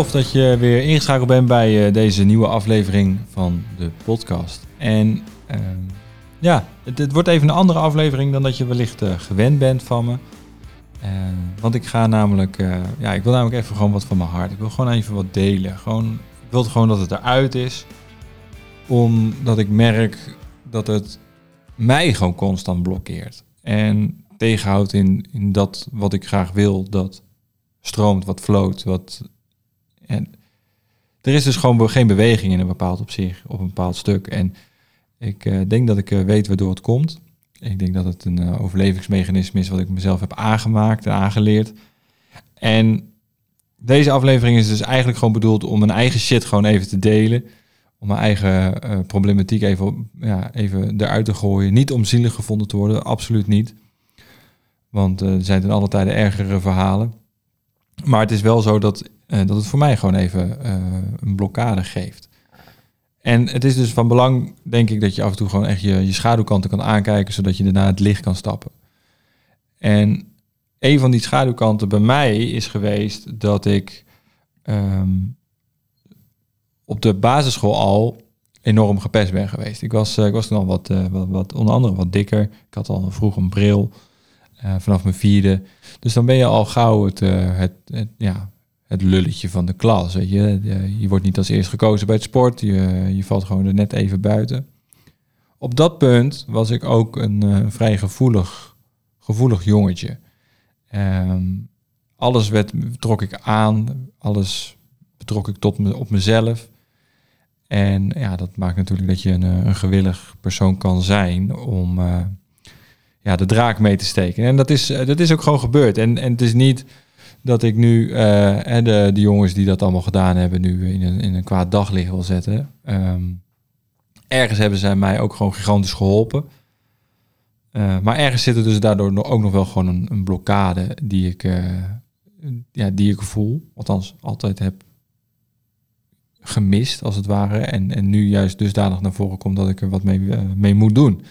Tof dat je weer ingeschakeld bent bij uh, deze nieuwe aflevering van de podcast. En uh, ja, het, het, wordt even een andere aflevering dan dat je wellicht uh, gewend bent van me. Ehm, want ik ga namelijk, eh, ja, ik wil namelijk even gewoon wat van mijn hart. Ik wil gewoon even wat delen. Gewoon, ik wil gewoon dat het eruit is. Omdat ik merk dat het mij gewoon constant blokkeert. En tegenhoudt in, in dat wat ik graag wil, dat stroomt, wat floot, wat... En er is dus gewoon geen beweging in een bepaald opzicht, op een bepaald stuk. En ik uh, denk dat ik uh, weet waardoor het komt. Ik denk dat het een uh, overlevingsmechanisme is wat ik mezelf heb aangemaakt en aangeleerd. En deze aflevering is dus eigenlijk gewoon bedoeld om mijn eigen shit gewoon even te delen. Om mijn eigen problematiek even, ja, even eruit te gooien. Niet om zielig gevonden te worden, absoluut niet. Want er zijn ten alle tijde ergere verhalen. Maar het is wel zo dat, uh, dat het voor mij gewoon even uh, een blokkade geeft. En het is dus van belang, denk ik, dat je af en toe gewoon echt je, je schaduwkanten kan aankijken, zodat je daarna het licht kan stappen. En een van die schaduwkanten bij mij is geweest dat ik um, op de basisschool al enorm gepest ben geweest. Ik was, uh, ik was toen wat, wat, wat, onder andere wat dikker. Ik had al vroeg een bril. Uh, vanaf mijn vierde. Dus dan ben je al gauw het, uh, het, ja, het lulletje van de klas. Weet je? je wordt niet als eerst gekozen bij het sport. Je, je valt gewoon er net even buiten. Op dat punt was ik ook een uh, vrij gevoelig, gevoelig jongetje. Um, alles werd, trok ik aan. Alles betrok ik tot me, op mezelf. En ja, dat maakt natuurlijk dat je een, een gewillig persoon kan zijn om ja, de draak mee te steken. En dat is, dat is ook gewoon gebeurd. En, en het is niet dat ik nu uh, de, de jongens die dat allemaal gedaan hebben, nu in een, in een kwaad daglicht wil zetten. Um, ergens hebben zij mij ook gewoon gigantisch geholpen. Uh, maar ergens zit er dus daardoor ook nog wel gewoon een, een blokkade die ik, uh, ja, die ik voel. Althans, altijd heb gemist, als het ware. En, en nu juist dusdanig naar voren komt dat ik er wat mee, mee moet doen.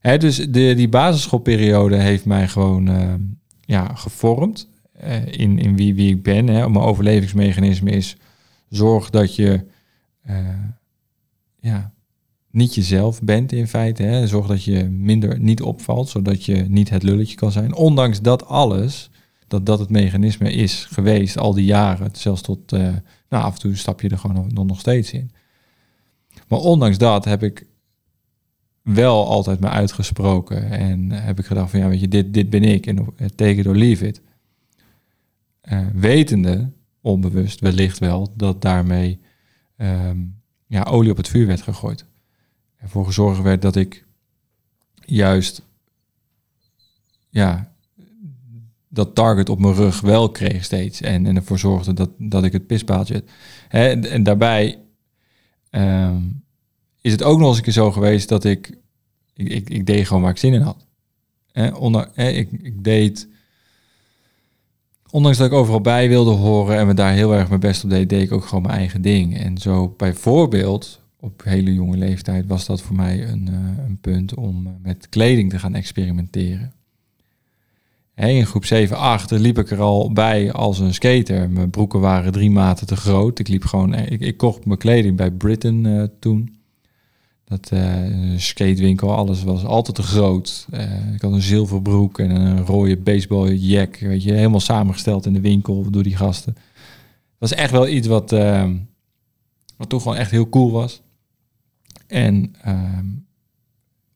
Hè, dus de, die basisschoolperiode heeft mij gewoon uh, ja, gevormd uh, in, in wie, wie ik ben. Hè. Mijn overlevingsmechanisme is zorg dat je uh, ja, niet jezelf bent in feite. Hè. Zorg dat je minder niet opvalt, zodat je niet het lulletje kan zijn. Ondanks dat alles, dat dat het mechanisme is geweest al die jaren. Zelfs tot, nou af en toe stap je er gewoon nog steeds in. Maar ondanks dat heb ik wel altijd me uitgesproken. En heb ik gedacht van ja, weet je, dit, dit ben ik. En take it or leave it. Uh, wetende, onbewust wellicht wel, dat daarmee um, ja, olie op het vuur werd gegooid. Ervoor gezorgd werd dat ik juist ja, dat target op mijn rug wel kreeg steeds. En, en ervoor zorgde dat, dat ik het pispaaltje... Hè, en, daarbij... Um, is het ook nog eens een keer zo geweest dat ik, ik, ik, ik deed gewoon waar ik zin in had. Eh, onder, eh, ik, ik deed, ondanks dat ik overal bij wilde horen en me daar heel erg mijn best op deed, deed ik ook gewoon mijn eigen ding. En zo bijvoorbeeld, op hele jonge leeftijd, was dat voor mij een, uh, een punt om met kleding te gaan experimenteren. In groep 7, 8 liep ik er al bij als een skater. Mijn broeken waren drie maten te groot. Ik liep gewoon, ik, ik kocht mijn kleding bij Britain toen. Dat uh, skatewinkel, alles was altijd te groot. Uh, ik had een zilverbroek en een rode baseballjack, weet je, helemaal samengesteld in de winkel door die gasten. Dat was echt wel iets wat, uh, wat toch gewoon echt heel cool was. En ehm,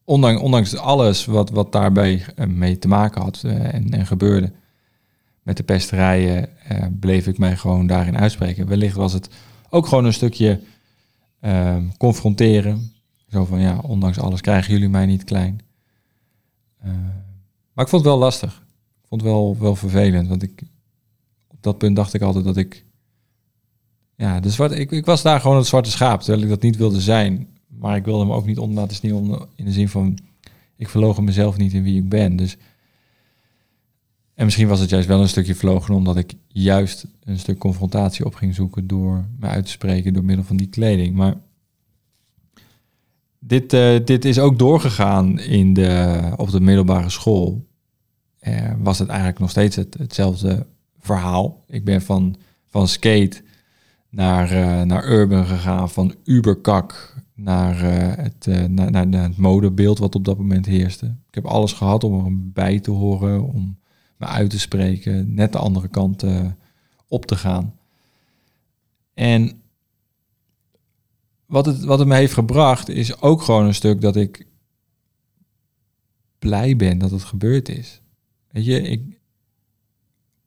ondanks, ondanks alles wat, wat daarbij mee te maken had en, en gebeurde met de pesterijen, bleef ik mij gewoon daarin uitspreken. Wellicht was het ook gewoon een stukje ehm, confronteren zo van, ja, ondanks alles krijgen jullie mij niet klein. Uh, maar ik vond het wel lastig. Ik vond het wel, wel vervelend, want ik, op dat punt dacht ik altijd dat ik, ja, de zwarte, ik, ik was daar gewoon het zwarte schaap, terwijl ik dat niet wilde zijn. Maar ik wilde me ook niet onder laten sneeuwen in de zin van, ik verlogen mezelf niet in wie ik ben. Dus, en misschien was het juist wel een stukje verlogen, omdat ik juist een stuk confrontatie op ging zoeken door me uit te spreken door middel van die kleding. Maar dit, uh, dit is ook doorgegaan in de, op de middelbare school. Uh, was het eigenlijk nog steeds het, hetzelfde verhaal. Ik ben van, van skate naar, uh, naar urban gegaan, van uberkak naar, het, naar, naar, naar, het modebeeld wat op dat moment heerste. Ik heb alles gehad om erbij te horen, om me uit te spreken, net de andere kant op te gaan. En wat het, wat het me heeft gebracht, is ook gewoon een stuk dat ik blij ben dat het gebeurd is. Weet je, ik,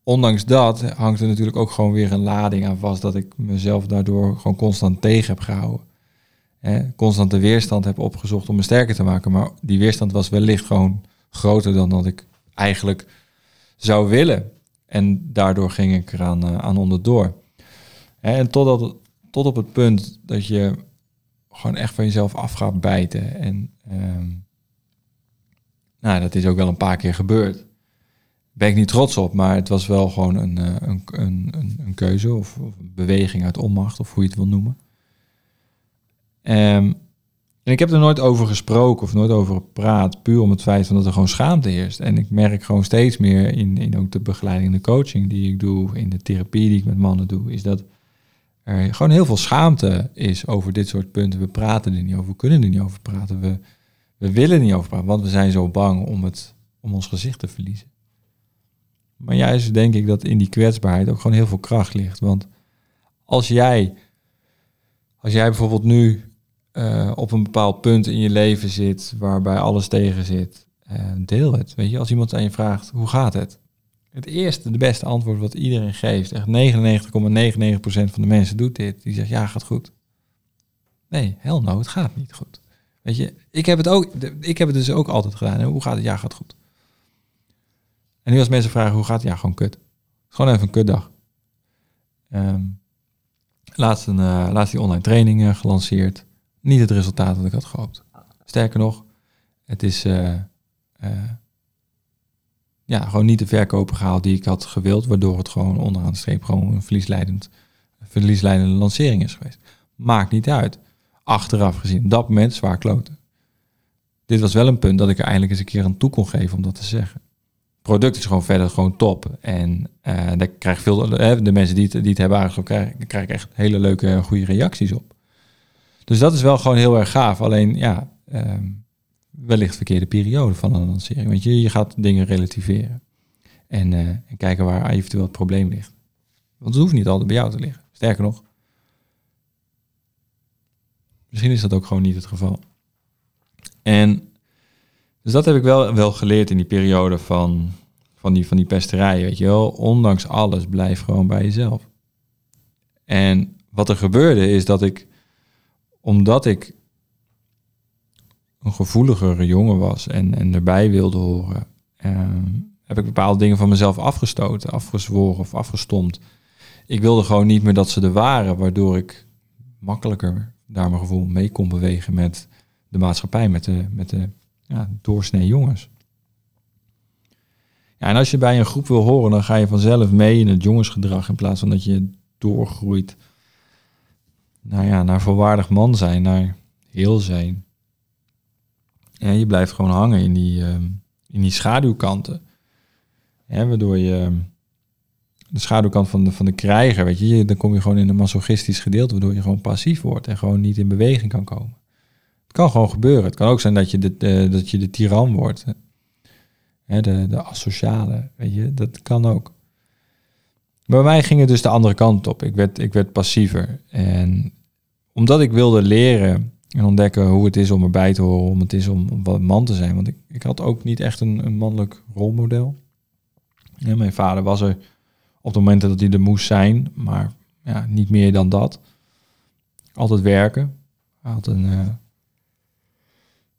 ondanks dat hangt er natuurlijk ook gewoon weer een lading aan vast dat ik mezelf daardoor gewoon constant tegen heb gehouden. Hè, constant de weerstand heb opgezocht om me sterker te maken. Maar die weerstand was wellicht gewoon groter dan dat ik eigenlijk zou willen. En daardoor ging ik eraan uh, aan onderdoor. En totdat, tot op het punt dat je gewoon echt van jezelf af gaat bijten. En um, nou, dat is ook wel een paar keer gebeurd. Ben ik niet trots op, maar het was wel gewoon een, eh, een, een, een keuze of, of, een beweging uit onmacht, of hoe je het wil noemen. Um, en ik heb er nooit over gesproken of nooit over gepraat, puur om het feit van dat er gewoon schaamte heerst. En ik merk gewoon steeds meer in, in ook de begeleiding, de coaching die ik doe, in de therapie die ik met mannen doe, is dat er gewoon heel veel schaamte is over dit soort punten. We praten er niet over, we kunnen er niet over praten. We, we willen niet over praten, want we zijn zo bang om, het, om ons gezicht te verliezen. Maar juist denk ik dat in die kwetsbaarheid ook gewoon heel veel kracht ligt. Want als jij, als jij bijvoorbeeld nu uh, op een bepaald punt in je leven zit waarbij alles tegen zit, uh, deel het. Weet je, als iemand aan je vraagt hoe gaat het, het eerste, de beste antwoord wat iedereen geeft, echt 99,99% van de mensen doet dit, die zegt ja, gaat goed. Nee, hell no, het gaat niet goed. Weet je, ik heb het ook, ik heb het dus ook altijd gedaan. Hoe gaat het? Ja, gaat goed. En nu als mensen vragen hoe gaat het? Ja, gewoon kut. Gewoon even een kutdag. Um, laatst, een, uh, die online training uh, gelanceerd. Niet het resultaat dat ik had gehoopt. Sterker nog, het is uh, ja, gewoon niet de verkopen gehaald die ik had gewild, waardoor het gewoon onderaan de streep gewoon een verliesleidend, verliesleidende lancering is geweest. Maakt niet uit. Achteraf gezien, dat moment zwaar kloten. Dit was wel een punt dat ik er eindelijk eens een keer aan toe kon geven om dat te zeggen. Het product is gewoon verder gewoon top. En uh, daar krijg veel, de mensen die het, die het hebben aangesproken, krijgen, krijg echt hele leuke, goede reacties op. Dus dat is wel gewoon heel erg gaaf. Alleen ja, um, wellicht verkeerde periode van een lancering. Want je, je gaat dingen relativeren. En, uh, en kijken waar eventueel het probleem ligt. Want het hoeft niet altijd bij jou te liggen. Sterker nog, misschien is dat ook gewoon niet het geval. En dus dat heb ik wel, wel geleerd in die periode van, van, die, van die pesterijen. Weet je wel, ondanks alles, blijf gewoon bij jezelf. En wat er gebeurde is dat ik, omdat ik een gevoeligere jongen was en, en erbij wilde horen, ehm, heb ik bepaalde dingen van mezelf afgestoten, afgezworen of afgestomd. Ik wilde gewoon niet meer dat ze er waren, waardoor ik makkelijker daar mijn gevoel mee kon bewegen met de maatschappij, met de, met de ja, doorsnee jongens. Ja, en als je bij een groep wil horen, dan ga je vanzelf mee in het jongensgedrag in plaats van dat je doorgroeit nou ja, naar volwaardig man zijn, naar heel zijn. Ja, je blijft gewoon hangen in die, uh, in die schaduwkanten. Ja, waardoor je ehm, de schaduwkant van de, van de krijger, weet je, dan kom je gewoon in een masochistisch gedeelte, waardoor je gewoon passief wordt en gewoon niet in beweging kan komen. Het kan gewoon gebeuren. Het kan ook zijn dat je de, de dat je de tiran wordt. Hè, de, de asociale, weet je, dat kan ook. bij mij ging het dus de andere kant op. Ik werd, ik werd passiever. En omdat ik wilde leren en ontdekken hoe het is om erbij te horen, om het is om, wat man te zijn. Want ik, ik had ook niet echt een, een mannelijk rolmodel. Ja, mijn vader was er op de momenten dat hij er moest zijn, maar ja, niet meer dan dat. Altijd werken. Hij had een,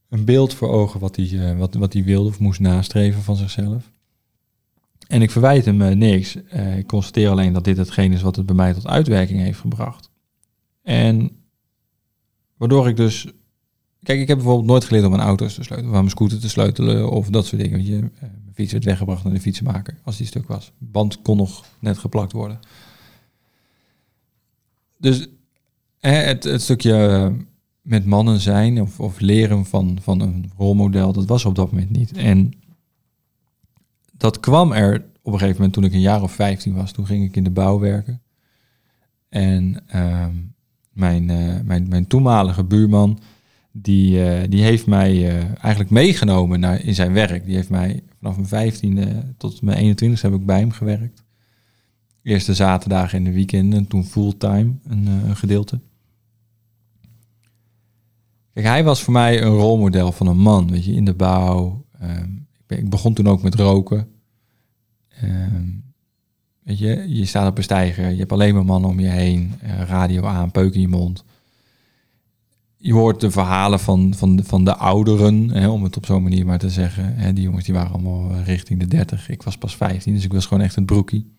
een beeld voor ogen wat hij, uh, wat, wat hij wilde of moest nastreven van zichzelf. En ik verwijt hem uh, niks. ik constateer alleen dat dit hetgeen is wat het bij mij tot uitwerking heeft gebracht. En Waardoor ik dus... Kijk, ik heb bijvoorbeeld nooit geleerd om mijn auto's te sleutelen. Of mijn scooter te sleutelen of dat soort dingen. Je, eh, mijn fiets werd weggebracht naar de fietsenmaker als die stuk was. Band kon nog net geplakt worden. Dus het, het stukje eh, met mannen zijn of, of leren van, van een rolmodel, dat was op dat moment niet. En dat kwam er op een gegeven moment toen ik een jaar of 15 was. Toen ging ik in de bouw werken. En ehm, mijn, uh, mijn, mijn toenmalige buurman, die, uh, die heeft mij uh, eigenlijk meegenomen naar, in zijn werk. Die heeft mij vanaf mijn 15e tot mijn 21e heb ik bij hem gewerkt. Eerste zaterdagen in de weekenden, toen fulltime een, een gedeelte. Kijk, hij was voor mij een rolmodel van een man, weet je, in de bouw. Ik, ik, begon toen ook met roken. Um, weet je, je staat op een stijger, je hebt alleen maar mannen om je heen, uh, radio aan, peuk in je mond. Je hoort de verhalen van, van, de, van de ouderen, hè, om het op zo'n manier maar te zeggen. Hè, die jongens die waren allemaal eh, richting de 30. Ik was pas 15, dus ik was gewoon echt een broekie.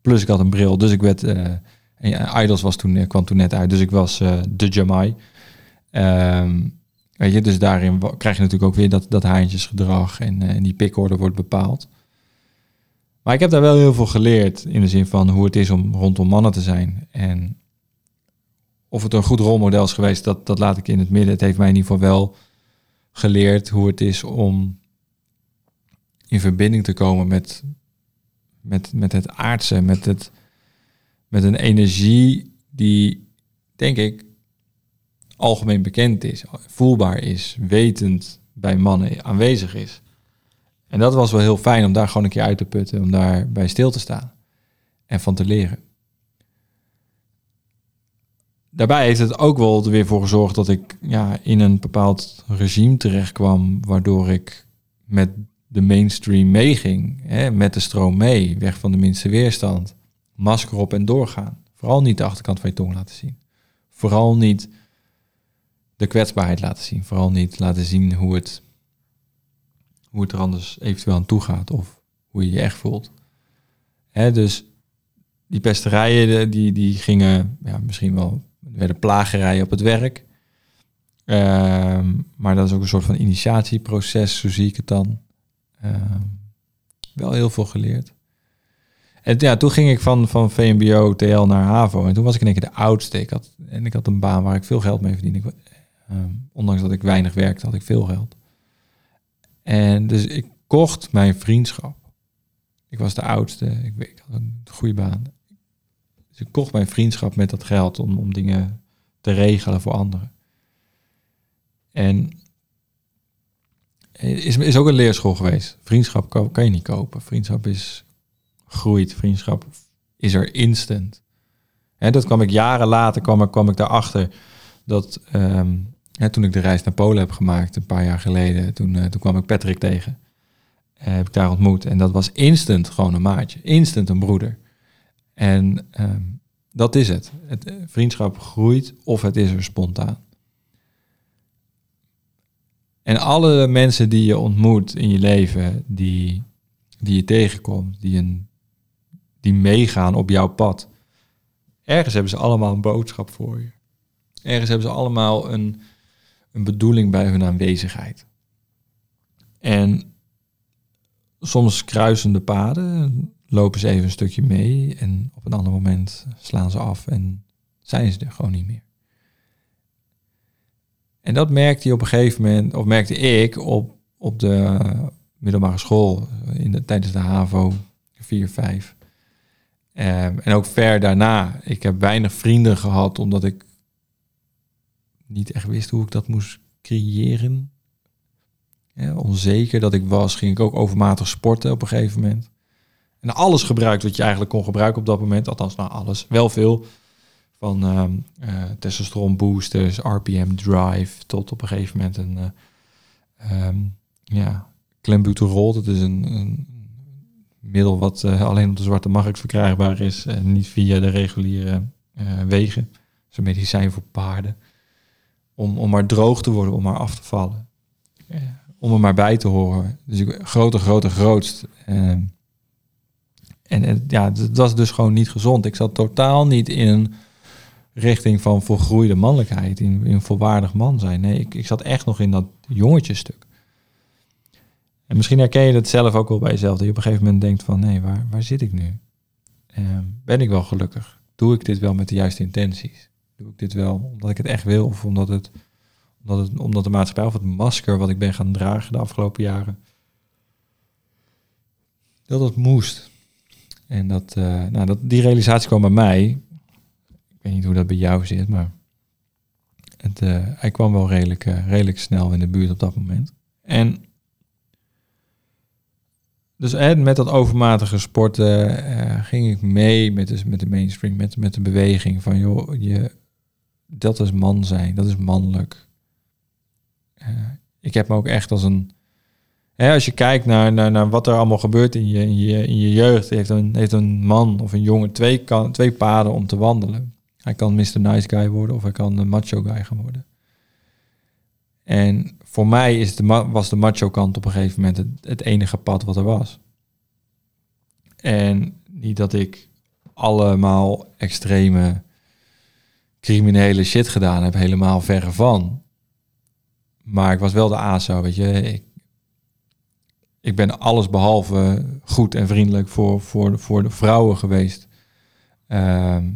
Plus ik had een bril, dus ik werd... En Idols was toen, kwam toen net uit, dus ik was de Jamai. Um, weet je, dus daarin krijg je natuurlijk ook weer dat, dat haantjesgedrag en, en die pikorde wordt bepaald. Maar ik heb daar wel heel veel geleerd in de zin van hoe het is om rondom mannen te zijn. En of het een goed rolmodel is geweest, dat, dat laat ik in het midden. Het heeft mij in ieder geval wel geleerd hoe het is om in verbinding te komen met, met, met het aardse, met, het, met een energie die, denk ik, algemeen bekend is, voelbaar is, wetend bij mannen aanwezig is. En dat was wel heel fijn om daar gewoon een keer uit te putten, om daar bij stil te staan en van te leren. Daarbij heeft het ook wel er weer voor gezorgd dat ik ja, in een bepaald regime terecht kwam, waardoor ik met de mainstream meeging, hè, met de stroom mee, weg van de minste weerstand, masker op en doorgaan. Vooral niet de achterkant van je tong laten zien. Vooral niet de kwetsbaarheid laten zien. Vooral niet laten zien hoe het, hoe het er anders eventueel aan toe gaat of hoe je je echt voelt. Hè, dus die pesterijen die, die gingen ja, misschien wel, werden plagerijen op het werk. Uh, maar dat is ook een soort van initiatieproces, zo zie ik het dan. Uh, wel heel veel geleerd. En ja, toen ging ik van, van VMBO, TL naar HAVO. En toen was ik in één keer de oudste. Ik had, en ik had een baan waar ik veel geld mee verdiende. Um, ondanks dat ik weinig werkte, had ik veel geld. En dus ik kocht mijn vriendschap. Ik was de oudste, ik, ik had een goede baan. Dus ik kocht mijn vriendschap met dat geld om, om dingen te regelen voor anderen. En is, is ook een leerschool geweest. Vriendschap kan je niet kopen. Vriendschap is groeit. Vriendschap is er instant. En dat kwam ik jaren later kwam, kwam ik daarachter dat um, toen ik de reis naar Polen heb gemaakt, een paar jaar geleden, toen, uh, toen kwam ik Patrick tegen. Uh, heb ik daar ontmoet. En dat was instant gewoon een maatje. Instant een broeder. En um, dat is het. het. Eh, vriendschap groeit of het is er spontaan. En alle mensen die je ontmoet in je leven, die, die je tegenkomt, die, een, die meegaan op jouw pad, ergens hebben ze allemaal een boodschap voor je. Ergens hebben ze allemaal een, een bedoeling bij hun aanwezigheid. En soms kruisen de paden, lopen ze even een stukje mee en op een ander moment slaan ze af en zijn ze er gewoon niet meer. En dat merkte je op een gegeven moment, of merkte ik op, op de middelbare school, in de, tijdens de HAVO 4, 5. Um, en ook ver daarna. Ik heb weinig vrienden gehad, omdat ik niet echt wist hoe ik dat moest creëren. Ja, onzeker dat ik was, ging ik ook overmatig sporten op een gegeven moment. En alles gebruikt wat je eigenlijk kon gebruiken op dat moment. Althans, nou alles. Wel veel. Van uh, testosteron boosters, RPM drive, tot op een gegeven moment een uh, ja, clenbuterol. Dat is een, een middel wat uh, alleen op de zwarte markt verkrijgbaar is. En niet via de reguliere wegen. Een medicijn voor paarden om, om maar droog te worden, om maar af te vallen. Om er maar bij te horen. Dus ik, groter, groter, grootst. Ehm, en, en ja, dat was dus gewoon niet gezond. Ik zat totaal niet in een richting van volgroeide mannelijkheid, in, in volwaardig man zijn. Nee, ik, ik zat echt nog in dat jongetjestuk. En misschien herken je dat zelf ook wel bij jezelf, dat je op een gegeven moment denkt van, nee, waar, waar zit ik nu? Um, ben ik wel gelukkig? Doe ik dit wel met de juiste intenties? Doe ik dit wel omdat ik het echt wil of omdat, het, omdat, het, omdat de maatschappij of het masker wat ik ben gaan dragen de afgelopen jaren, dat het moest. En dat, uh, nou, dat, die realisatie kwam bij mij Ik weet niet hoe dat bij jou zit, maar het, uh, hij kwam wel redelijk, uh, redelijk snel in de buurt op dat moment. En dus met dat overmatige sporten ging ik mee met de, met de mainstream, met, met de beweging van joh, je, dat is man zijn, dat is mannelijk. ik heb me ook echt als een als je kijkt naar, naar, naar wat er allemaal gebeurt in je, in je, in je jeugd, heeft een, heeft een man of een jongen twee, kan, twee paden om te wandelen. Hij kan Mr. Nice Guy worden of hij kan de macho guy gaan worden. En voor mij is de, was de macho kant op een gegeven moment het, het enige pad wat er was. En niet dat ik allemaal extreme criminele shit gedaan heb, helemaal verre van. Maar ik was wel de ASO, weet je. Ik, ben alles behalve goed en vriendelijk voor, voor, voor de vrouwen geweest. Ehm,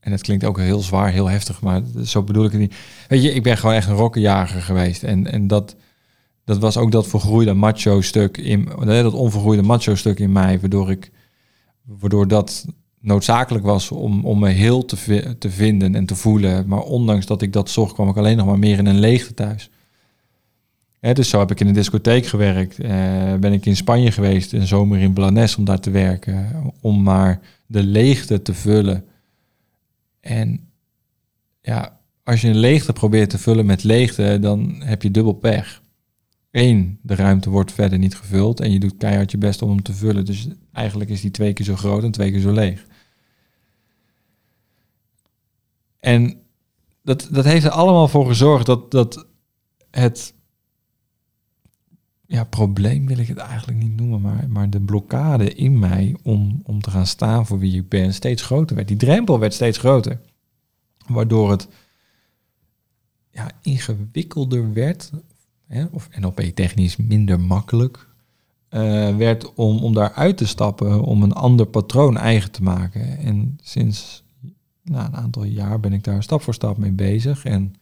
en het klinkt ook heel zwaar, heel heftig, maar zo bedoel ik het niet. Weet je, ik ben gewoon echt een rokkenjager geweest. En, en dat, dat was ook dat vergroeide macho stuk in dat onvergroeide macho stuk in mij, waardoor ik waardoor dat noodzakelijk was om, om me heel te, te vinden en te voelen. Maar ondanks dat ik dat zocht, kwam ik alleen nog maar meer in een leegte thuis dus zo heb ik in een discotheek gewerkt. Uh, ben ik in Spanje geweest, een zomer in Blanes om daar te werken. Om maar de leegte te vullen. En ja, als je een leegte probeert te vullen met leegte, dan heb je dubbel pech. Eén, de ruimte wordt verder niet gevuld en je doet keihard je best om hem te vullen. Dus eigenlijk is die twee keer zo groot en twee keer zo leeg. En dat, dat heeft er allemaal voor gezorgd dat, dat het ja, probleem wil ik het eigenlijk niet noemen, maar, maar de blokkade in mij om, om te gaan staan voor wie ik ben steeds groter werd. Die drempel werd steeds groter, waardoor het ja, ingewikkelder werd, hè, of NLP-technisch minder makkelijk uh, werd om, om daaruit te stappen, om een ander patroon eigen te maken. En sinds nou, een aantal jaar ben ik daar stap voor stap mee bezig en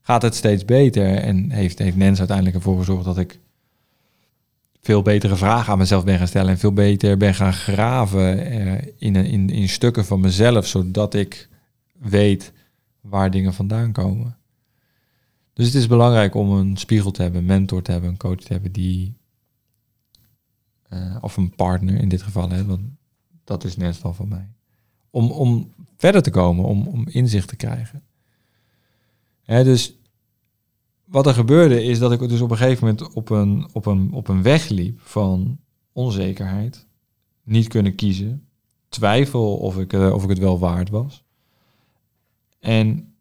gaat het steeds beter en heeft, heeft Nens uiteindelijk ervoor gezorgd dat ik veel betere vragen aan mezelf ben gaan stellen en veel beter ben gaan graven uh, in, in, in stukken van mezelf, zodat ik weet waar dingen vandaan komen. Dus het is belangrijk om een spiegel te hebben, een mentor te hebben, een coach te hebben die, uh, of een partner in dit geval, hè, want dat is net al van mij. Om, om verder te komen, om, om inzicht te krijgen. Hè, dus wat er gebeurde is dat ik dus op een gegeven moment op een, op een, op een weg liep van onzekerheid, niet kunnen kiezen, twijfel of ik, uh, of ik het wel waard was. En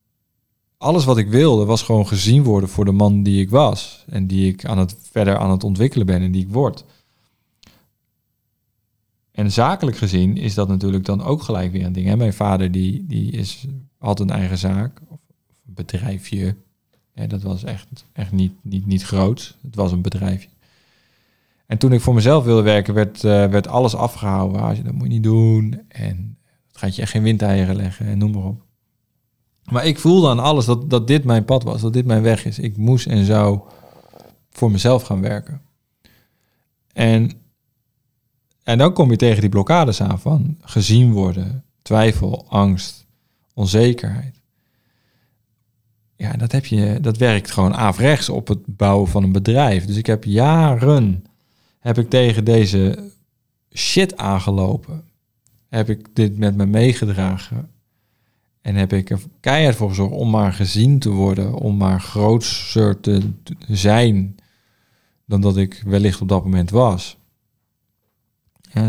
alles wat ik wilde was gewoon gezien worden voor de man die ik was en die ik aan het, verder aan het ontwikkelen ben en die ik word. En zakelijk gezien is dat natuurlijk dan ook gelijk weer een ding. Hè? Mijn vader die, die is, had een eigen zaak, of een bedrijfje, dat was echt, echt niet, niet, niet groot. Het was een bedrijfje. En toen ik voor mezelf wilde werken, werd, uh, werd alles afgehouden. Je, dat moet je niet doen. En het gaat je echt geen windeieren leggen en noem maar op. Maar ik voelde aan alles dat, dat dit mijn pad was, dat dit mijn weg is. Ik moest en zou voor mezelf gaan werken. En, en dan kom je tegen die blokkades aan van gezien worden, twijfel, angst, onzekerheid ja, dat, heb je, dat werkt gewoon averechts op het bouwen van een bedrijf. Dus ik heb jaren heb ik tegen deze shit aangelopen. Heb ik dit met me meegedragen. En heb ik er keihard voor gezorgd om maar gezien te worden, om maar grootser te zijn dan dat ik wellicht op dat moment was.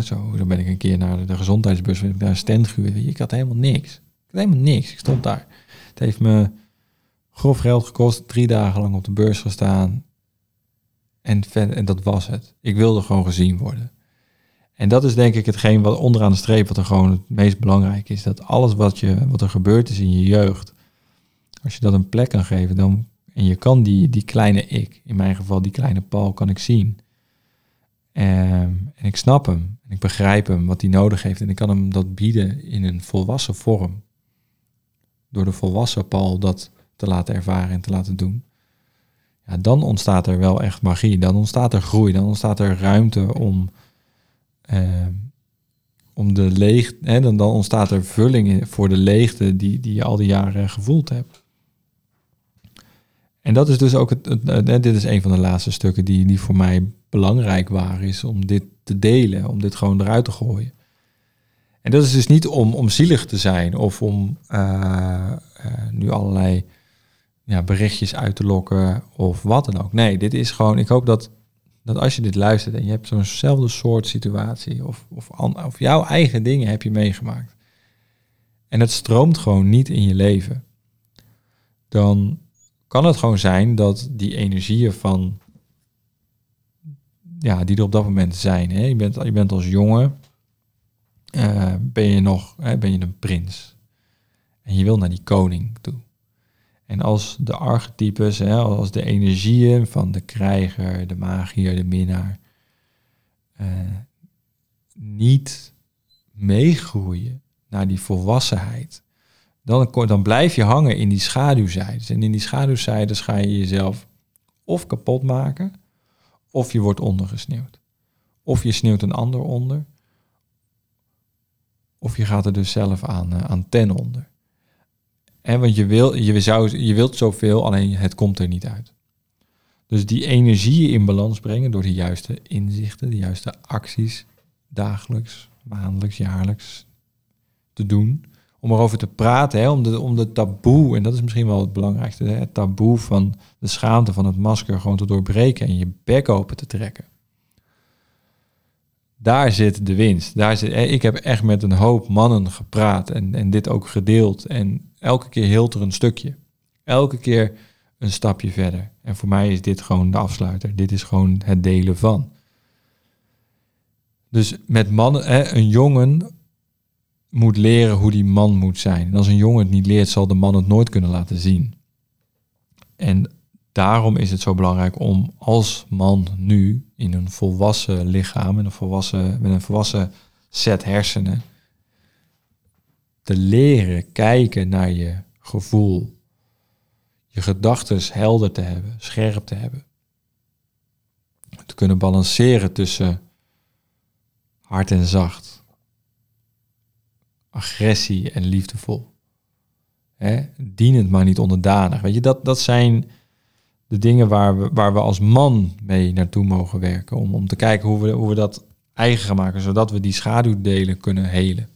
Zo, dan ben ik een keer naar de gezondheidsbus, ik daar een stand Ik had helemaal niks. Ik had helemaal niks. Ik stond daar. Het heeft me grof geld gekost, drie dagen lang op de beurs gestaan. En, en dat was het. Ik wilde gewoon gezien worden. En dat is denk ik hetgeen wat onderaan de streep, wat er gewoon het meest belangrijk is. Dat alles wat, je, wat er gebeurd is in je jeugd, als je dat een plek kan geven, dan, en je kan die, die kleine ik, in mijn geval die kleine Paul, kan ik zien. Ehm, en ik snap hem. En ik begrijp hem, wat hij nodig heeft. En ik kan hem dat bieden in een volwassen vorm. Door de volwassen Paul dat te laten ervaren en te laten doen. Ja, dan ontstaat er wel echt magie. Dan ontstaat er groei. Dan ontstaat er ruimte om, eh, om de leegte, dan, dan ontstaat er vulling voor de leegte die, die je al die jaren gevoeld hebt. En dat is dus ook het, het, dit is een van de laatste stukken die, die voor mij belangrijk waren, is om dit te delen, om dit gewoon eruit te gooien. En dat is dus niet om, om zielig te zijn of om uh, nu allerlei ja, berichtjes uit te lokken of wat dan ook. Nee, dit is gewoon, ik hoop dat, dat als je dit luistert en je hebt zo'nzelfde soort situatie of, of, of jouw eigen dingen heb je meegemaakt. En het stroomt gewoon niet in je leven. Dan kan het gewoon zijn dat die energieën van, ja, die er op dat moment zijn. Hè? Je, bent, je bent als jongen, uh, ben je nog, hè, ben je een prins. En je wil naar die koning toe. En als de archetypes, hè, als de energieën van de krijger, de magier, de minnaar, uh, niet meegroeien naar die volwassenheid, dan, dan blijf je hangen in die schaduwzijdes. En in die schaduwzijdes ga je jezelf of kapot maken, of je wordt ondergesneeuwd. Of je sneeuwt een ander onder, of je gaat er dus zelf aan, uh, aan ten onder. En want je, wil, je, zou, je wilt zoveel, alleen het komt er niet uit. Dus die energie in balans brengen door de juiste inzichten, de juiste acties, dagelijks, maandelijks, jaarlijks te doen. Om erover te praten, hè, om, de, om taboe, en dat is misschien wel het belangrijkste, hè, het taboe van de schaamte van het masker gewoon te doorbreken en je bek open te trekken. Daar zit de winst. Daar zit, ik heb echt met een hoop mannen gepraat en, en dit ook gedeeld. En elke keer hield er een stukje. Elke keer een stapje verder. En voor mij is dit gewoon de afsluiter. Dit is gewoon het delen van. Dus met mannen, hè, een jongen moet leren hoe die man moet zijn. En als een jongen het niet leert, zal de man het nooit kunnen laten zien. En daarom is het zo belangrijk om als man nu in een volwassen lichaam, in een volwassen, met een volwassen set hersenen, te leren kijken naar je gevoel, je gedachten helder te hebben, scherp te hebben. Te kunnen balanceren tussen hard en zacht, agressie en liefdevol. He, dienend maar niet onderdanig. Weet je, dat, dat zijn de dingen waar we, waar we als man mee naartoe mogen werken. Om, om te kijken hoe we, hoe we dat eigen gaan maken, zodat we die schaduwdelen kunnen helen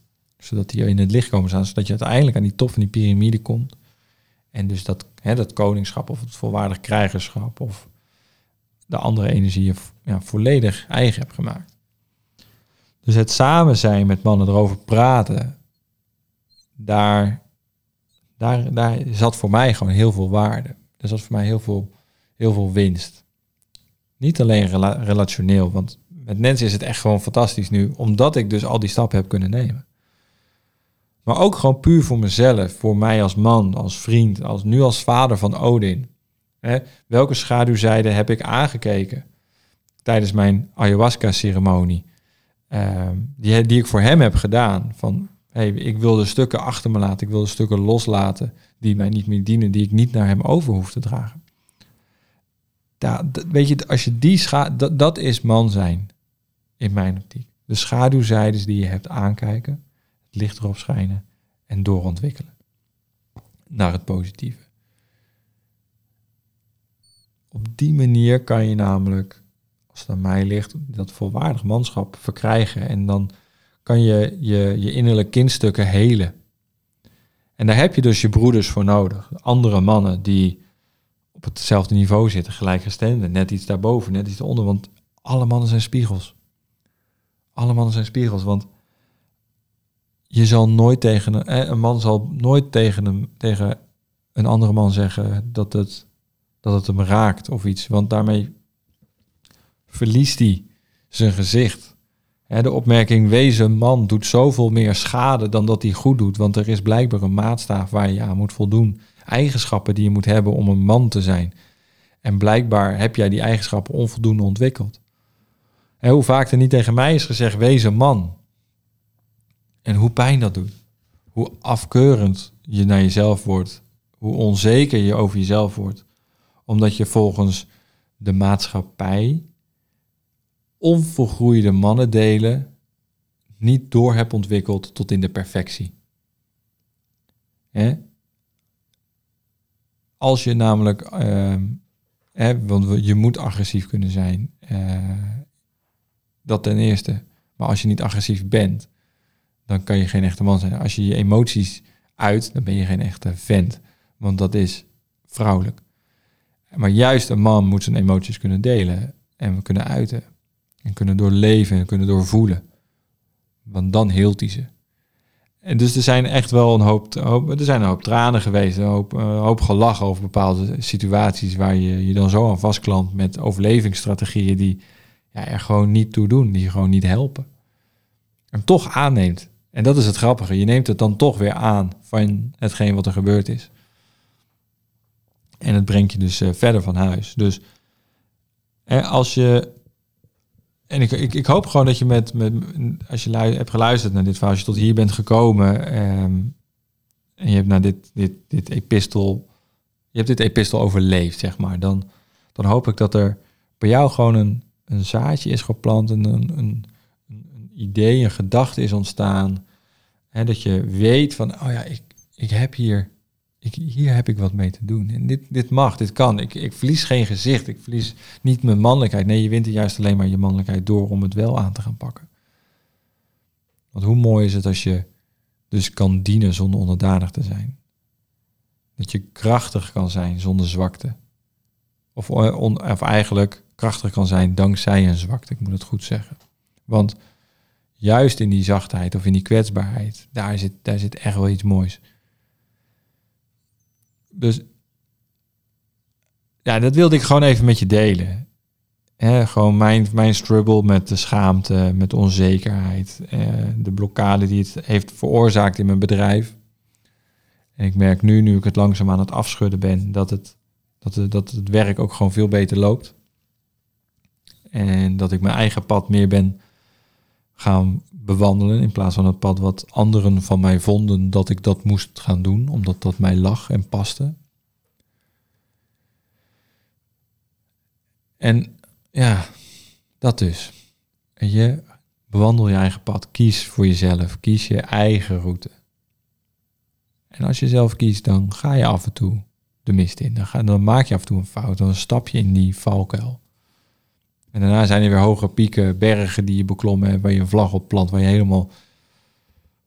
zodat die in het licht komen staan, zodat je uiteindelijk aan die top van die piramide komt. En dus dat, hè, dat koningschap of het volwaardig krijgerschap of de andere energieën ja, volledig eigen hebt gemaakt. Dus het samen zijn met mannen erover praten, daar, daar, daar zat voor mij gewoon heel veel waarde. Er zat voor mij heel veel, heel veel winst. Niet alleen relationeel, want met mensen is het echt gewoon fantastisch nu, omdat ik dus al die stappen heb kunnen nemen. Maar ook gewoon puur voor mezelf, voor mij als man, als vriend, als, nu als vader van Odin. Hè, welke schaduwzijde heb ik aangekeken tijdens mijn ayahuasca-ceremonie? Ehm, die, die ik voor hem heb gedaan. Van, hey, ik wil de stukken achter me laten, ik wil de stukken loslaten die mij niet meer dienen, die ik niet naar hem over hoef te dragen. Weet je, als je die dat, dat is man zijn, in mijn optiek. De schaduwzijdes die je hebt aankijken, licht erop schijnen en doorontwikkelen naar het positieve. Op die manier kan je namelijk, als het aan mij ligt, dat volwaardig manschap verkrijgen en dan kan je je, je innerlijke kindstukken helen. En daar heb je dus je broeders voor nodig. Andere mannen die op hetzelfde niveau zitten, gelijkgestemde, net iets daarboven, net iets daaronder. Want alle mannen zijn spiegels. Alle mannen zijn spiegels, want je zal nooit tegen een, eh, man zal nooit tegen een, tegen een andere man zeggen dat het, dat het hem raakt of iets. Want daarmee verliest hij zijn gezicht. De opmerking wezen man doet zoveel meer schade dan dat hij goed doet. Want er is blijkbaar een maatstaaf waar je aan moet voldoen. Eigenschappen die je moet hebben om een man te zijn. En blijkbaar heb jij die eigenschappen onvoldoende ontwikkeld. En hoe vaak er niet tegen mij is gezegd, wees een man. En hoe pijn dat doet. Hoe afkeurend je naar jezelf wordt. Hoe onzeker je over jezelf wordt. Omdat je volgens de maatschappij onvolgroeide mannen delen niet door heb ontwikkeld tot in de perfectie. Als je namelijk, hè, want je moet agressief kunnen zijn, uh, dat ten eerste. Maar als je niet agressief bent, dan kan je geen echte man zijn. Als je je emoties uit, dan ben je geen echte vent. Want dat is vrouwelijk. Maar juist een man moet zijn emoties kunnen delen en kunnen uiten. En kunnen doorleven en kunnen doorvoelen. Want dan heelt hij ze. En dus er zijn echt wel een hoop, er zijn een hoop tranen geweest, een hoop, een hoop gelach over bepaalde situaties waar je je dan zo aan vastklampt met overlevingsstrategieën die ja, er gewoon niet toe doen, die je gewoon niet helpen. En toch aanneemt. En dat is het grappige. Je neemt het dan toch weer aan van hetgeen wat er gebeurd is. En het brengt je dus uh, verder van huis. Dus hè, als je. En ik, ik, ik hoop gewoon dat je met, met als je hebt geluisterd naar dit verhaal, als je tot hier bent gekomen um, en je hebt naar dit, dit, dit epistel, je hebt dit epistel overleefd, zeg maar, dan, dan hoop ik dat er bij jou gewoon een, een zaadje is geplant, een, een, een, een idee, een gedachte is ontstaan. Hè, dat je weet van, oh ja, ik, ik heb hier ik, hier heb ik wat mee te doen. En dit, dit mag, dit kan. Ik, ik verlies geen gezicht. Ik verlies niet mijn mannelijkheid. Nee, je wint er juist alleen maar je mannelijkheid door om het wel aan te gaan pakken. Want hoe mooi is het als je dus kan dienen zonder onderdanig te zijn. Dat je krachtig kan zijn zonder zwakte. Of, eh, of eigenlijk krachtig kan zijn dankzij een zwakte, ik moet het goed zeggen. Want juist in die zachtheid of in die kwetsbaarheid, daar zit, daar zit echt wel iets moois. Dus ja, dat wilde ik gewoon even met je delen. He, gewoon mijn, mijn struggle met de schaamte, met onzekerheid, eh, de blokkade die het heeft veroorzaakt in mijn bedrijf. En ik merk nu, nu ik het langzaam aan het afschudden ben, dat het, dat het, dat het werk ook gewoon veel beter loopt. En dat ik mijn eigen pad meer ben gaan bewandelen in plaats van het pad wat anderen van mij vonden dat ik dat moest gaan doen, omdat dat mij lag en paste. En ja, dat dus. Je bewandel je eigen pad, kies voor jezelf, kies je eigen route. En als je zelf kiest, dan ga je af en toe de mist in. Dan, ga, dan maak je af en toe een fout, dan stap je in die valkuil. En daarna zijn er weer hoge pieken, bergen die je beklommen hebt, waar je een vlag op plant, waar je helemaal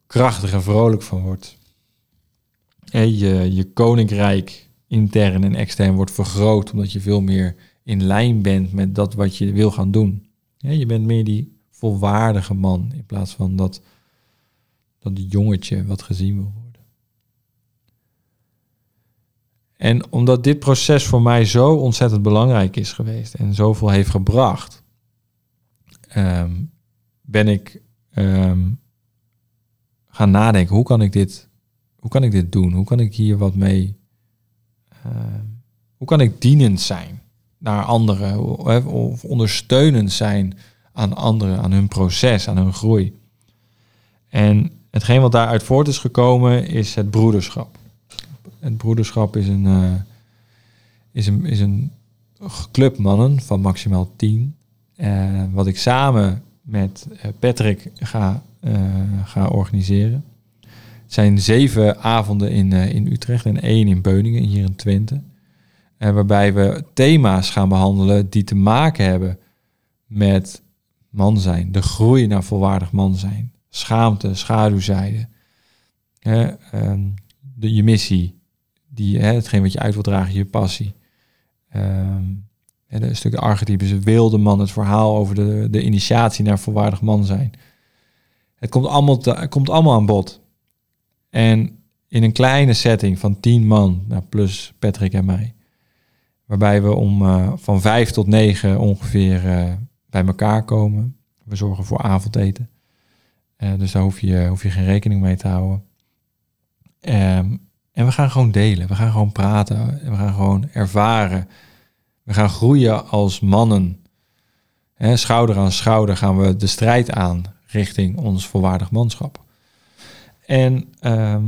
krachtig en vrolijk van wordt. En je, je koninkrijk, intern en extern, wordt vergroot omdat je veel meer in lijn bent met dat wat je wil gaan doen. je bent meer die volwaardige man in plaats van dat, dat jongetje wat gezien wil worden. En omdat dit proces voor mij zo ontzettend belangrijk is geweest en zoveel heeft gebracht, ehm, ben ik ehm, gaan nadenken, hoe kan ik dit, hoe kan ik dit doen? Hoe kan ik hier wat mee, ehm, hoe kan ik dienend zijn naar anderen of ondersteunend zijn aan anderen, aan hun proces, aan hun groei? En hetgeen wat daaruit voort is gekomen is het broederschap. Het broederschap is een, uh, is een, is een club mannen van maximaal tien. Uh, wat ik samen met eh, Patrick ga, ga organiseren. Het zijn zeven avonden in, in Utrecht en één in Beuningen, hier in Twente. waarbij we thema's gaan behandelen die te maken hebben met man zijn. De groei naar volwaardig man zijn. Schaamte, schaduwzijde. Ehm, de, je missie, die, hè, hetgeen wat je uit wil dragen, je passie. Um, een stuk de archetypische wilde man, het verhaal over de, de initiatie naar volwaardig man zijn. Het komt allemaal, komt allemaal aan bod. En in een kleine setting van tien man, nou, plus Patrick en mij, waarbij we om uh, van vijf tot negen ongeveer uh, bij elkaar komen. We zorgen voor avondeten. Uh, dus daar hoef je, hoef je geen rekening mee te houden. Um, en we gaan gewoon delen. We gaan gewoon praten. We gaan gewoon ervaren. We gaan groeien als mannen. schouder aan schouder gaan we de strijd aan richting ons volwaardig manschap. En ehm,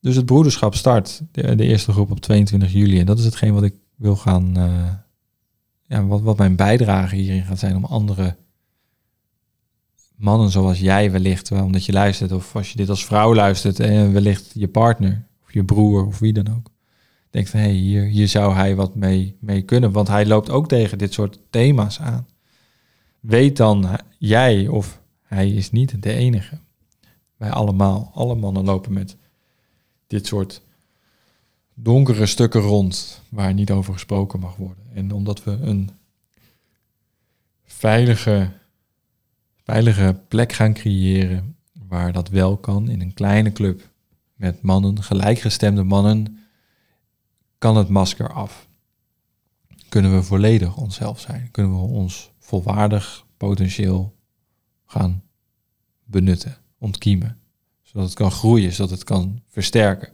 dus het broederschap start, de, eerste groep op 22 juli. En dat is hetgeen wat ik wil gaan, uh, ja, wat, wat mijn bijdrage hierin gaat zijn om andere mannen zoals jij wellicht, omdat je luistert, of als je dit als vrouw luistert en wellicht je partner je broer of wie dan ook, denkt van hé, hey, hier, hier zou hij wat mee, mee kunnen, want hij loopt ook tegen dit soort thema's aan. Weet dan jij of hij is niet de enige. Wij allemaal, alle mannen lopen met dit soort donkere stukken rond waar niet over gesproken mag worden. En omdat we een veilige, veilige plek gaan creëren waar dat wel kan in een kleine club met mannen, gelijkgestemde mannen, kan het masker af. Kunnen we volledig onszelf zijn? Kunnen we ons volwaardig potentieel gaan benutten, ontkiemen, zodat het kan groeien, zodat het kan versterken.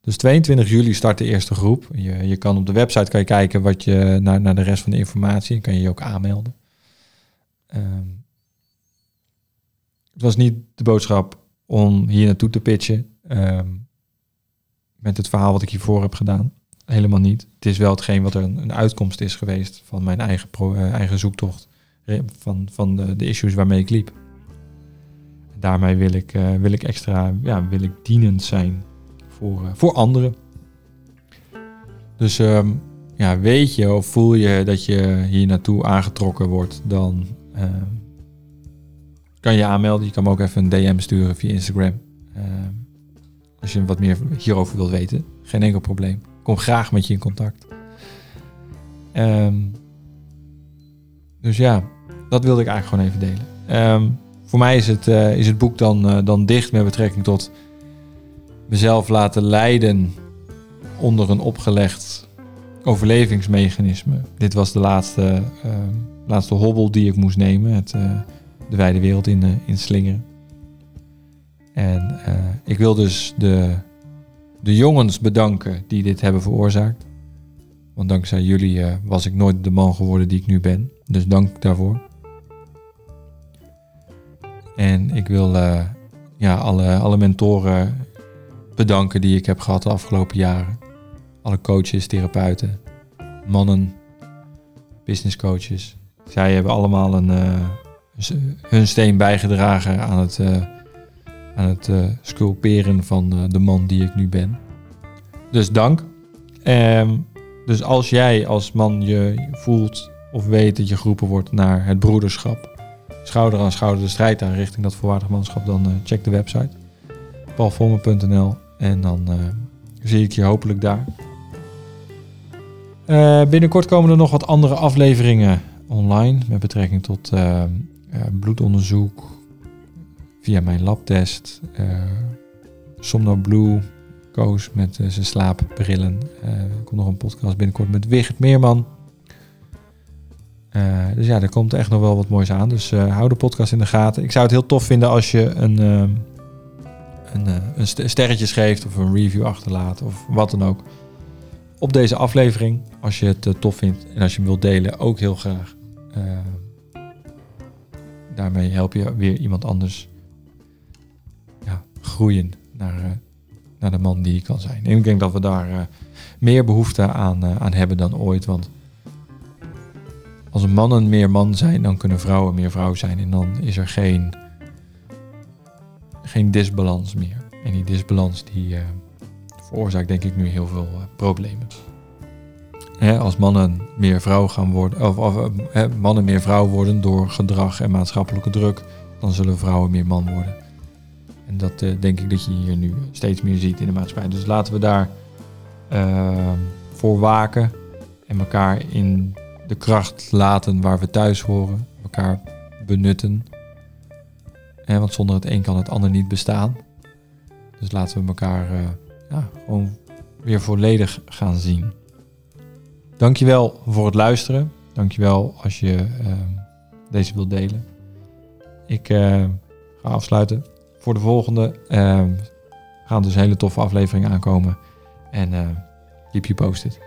Dus 22 juli start de eerste groep. Je, je kan op de website kan je kijken wat je, naar, naar de rest van de informatie. En kan je je ook aanmelden. Ehm, het was niet de boodschap om hier naartoe te pitchen. Ehm, met het verhaal wat ik hiervoor heb gedaan. Helemaal niet. Het is wel hetgeen wat er een, een uitkomst is geweest van mijn eigen, uh, eigen zoektocht. Van, van de, de issues waarmee ik liep. Daarmee wil ik, uh, wil ik extra ja, wil ik dienend zijn voor, voor anderen. Dus um, ja, weet je of voel je dat je hier naartoe aangetrokken wordt, dan uh, kan je aanmelden. Je kan me ook even een DM sturen via Instagram. Uh, als je wat meer hierover wilt weten. Geen enkel probleem. Kom graag met je in contact. Um, dus ja, dat wilde ik eigenlijk gewoon even delen. Um, voor mij is het, uh, is het boek dan, uh, dan dicht met betrekking tot mezelf laten leiden onder een opgelegd overlevingsmechanisme. Dit was de laatste, laatste hobbel die ik moest nemen, het, uh, de wijde wereld in, uh, in slingeren. En ik wil dus de, de jongens bedanken die dit hebben veroorzaakt. Want dankzij jullie was ik nooit de man geworden die ik nu ben. Dus dank daarvoor. En ik wil ja, alle, alle mentoren bedanken die ik heb gehad de afgelopen jaren. Alle coaches, therapeuten, mannen, business coaches. Zij hebben allemaal een, hun steen bijgedragen aan het, uh, aan het uh, sculperen van de man die ik nu ben. Dus dank. Um, dus als jij als man je voelt of weet dat je geroepen wordt naar het broederschap, schouder aan schouder de strijd aan richting dat volwaardig manschap, dan check de website paulvormen.nl en dan zie ik je hopelijk daar. Binnenkort komen er nog wat andere afleveringen online met betrekking tot uh, bloedonderzoek via mijn labtest. Somno Blue, Koos met zijn slaapbrillen. er komt nog een podcast binnenkort met Wigert Meerman. dus ja, er komt echt nog wel wat moois aan. Dus hou de podcast in de gaten. Ik zou het heel tof vinden als je een een, eh, een sterretje geeft of een review achterlaat of wat dan ook. Op deze aflevering, als je het eh, tof vindt en als je hem wilt delen, ook heel graag. Daarmee help je weer iemand anders ja, groeien naar, uh, naar de man die je kan zijn. En ik denk dat we daar uh, meer behoefte aan, aan hebben dan ooit. Want als mannen meer man zijn, dan kunnen vrouwen meer vrouw zijn. En dan is er geen geen disbalans meer. En die disbalans die veroorzaakt denk ik nu heel veel problemen. Hè, als mannen meer vrouw gaan worden, of, of uh, mannen meer vrouw worden door gedrag en maatschappelijke druk, dan zullen vrouwen meer man worden. En dat denk ik dat je hier nu steeds meer ziet in de maatschappij. Dus laten we daar voor waken en elkaar in de kracht laten waar we thuis horen, elkaar benutten Hè, want zonder het een kan het ander niet bestaan. Dus laten we elkaar uh, ja, gewoon weer volledig gaan zien. Dankjewel voor het luisteren. Dankjewel als je uh, deze wilt delen. Ik uh, ga afsluiten. Voor de volgende gaan dus hele toffe afleveringen aankomen. En keep you posted.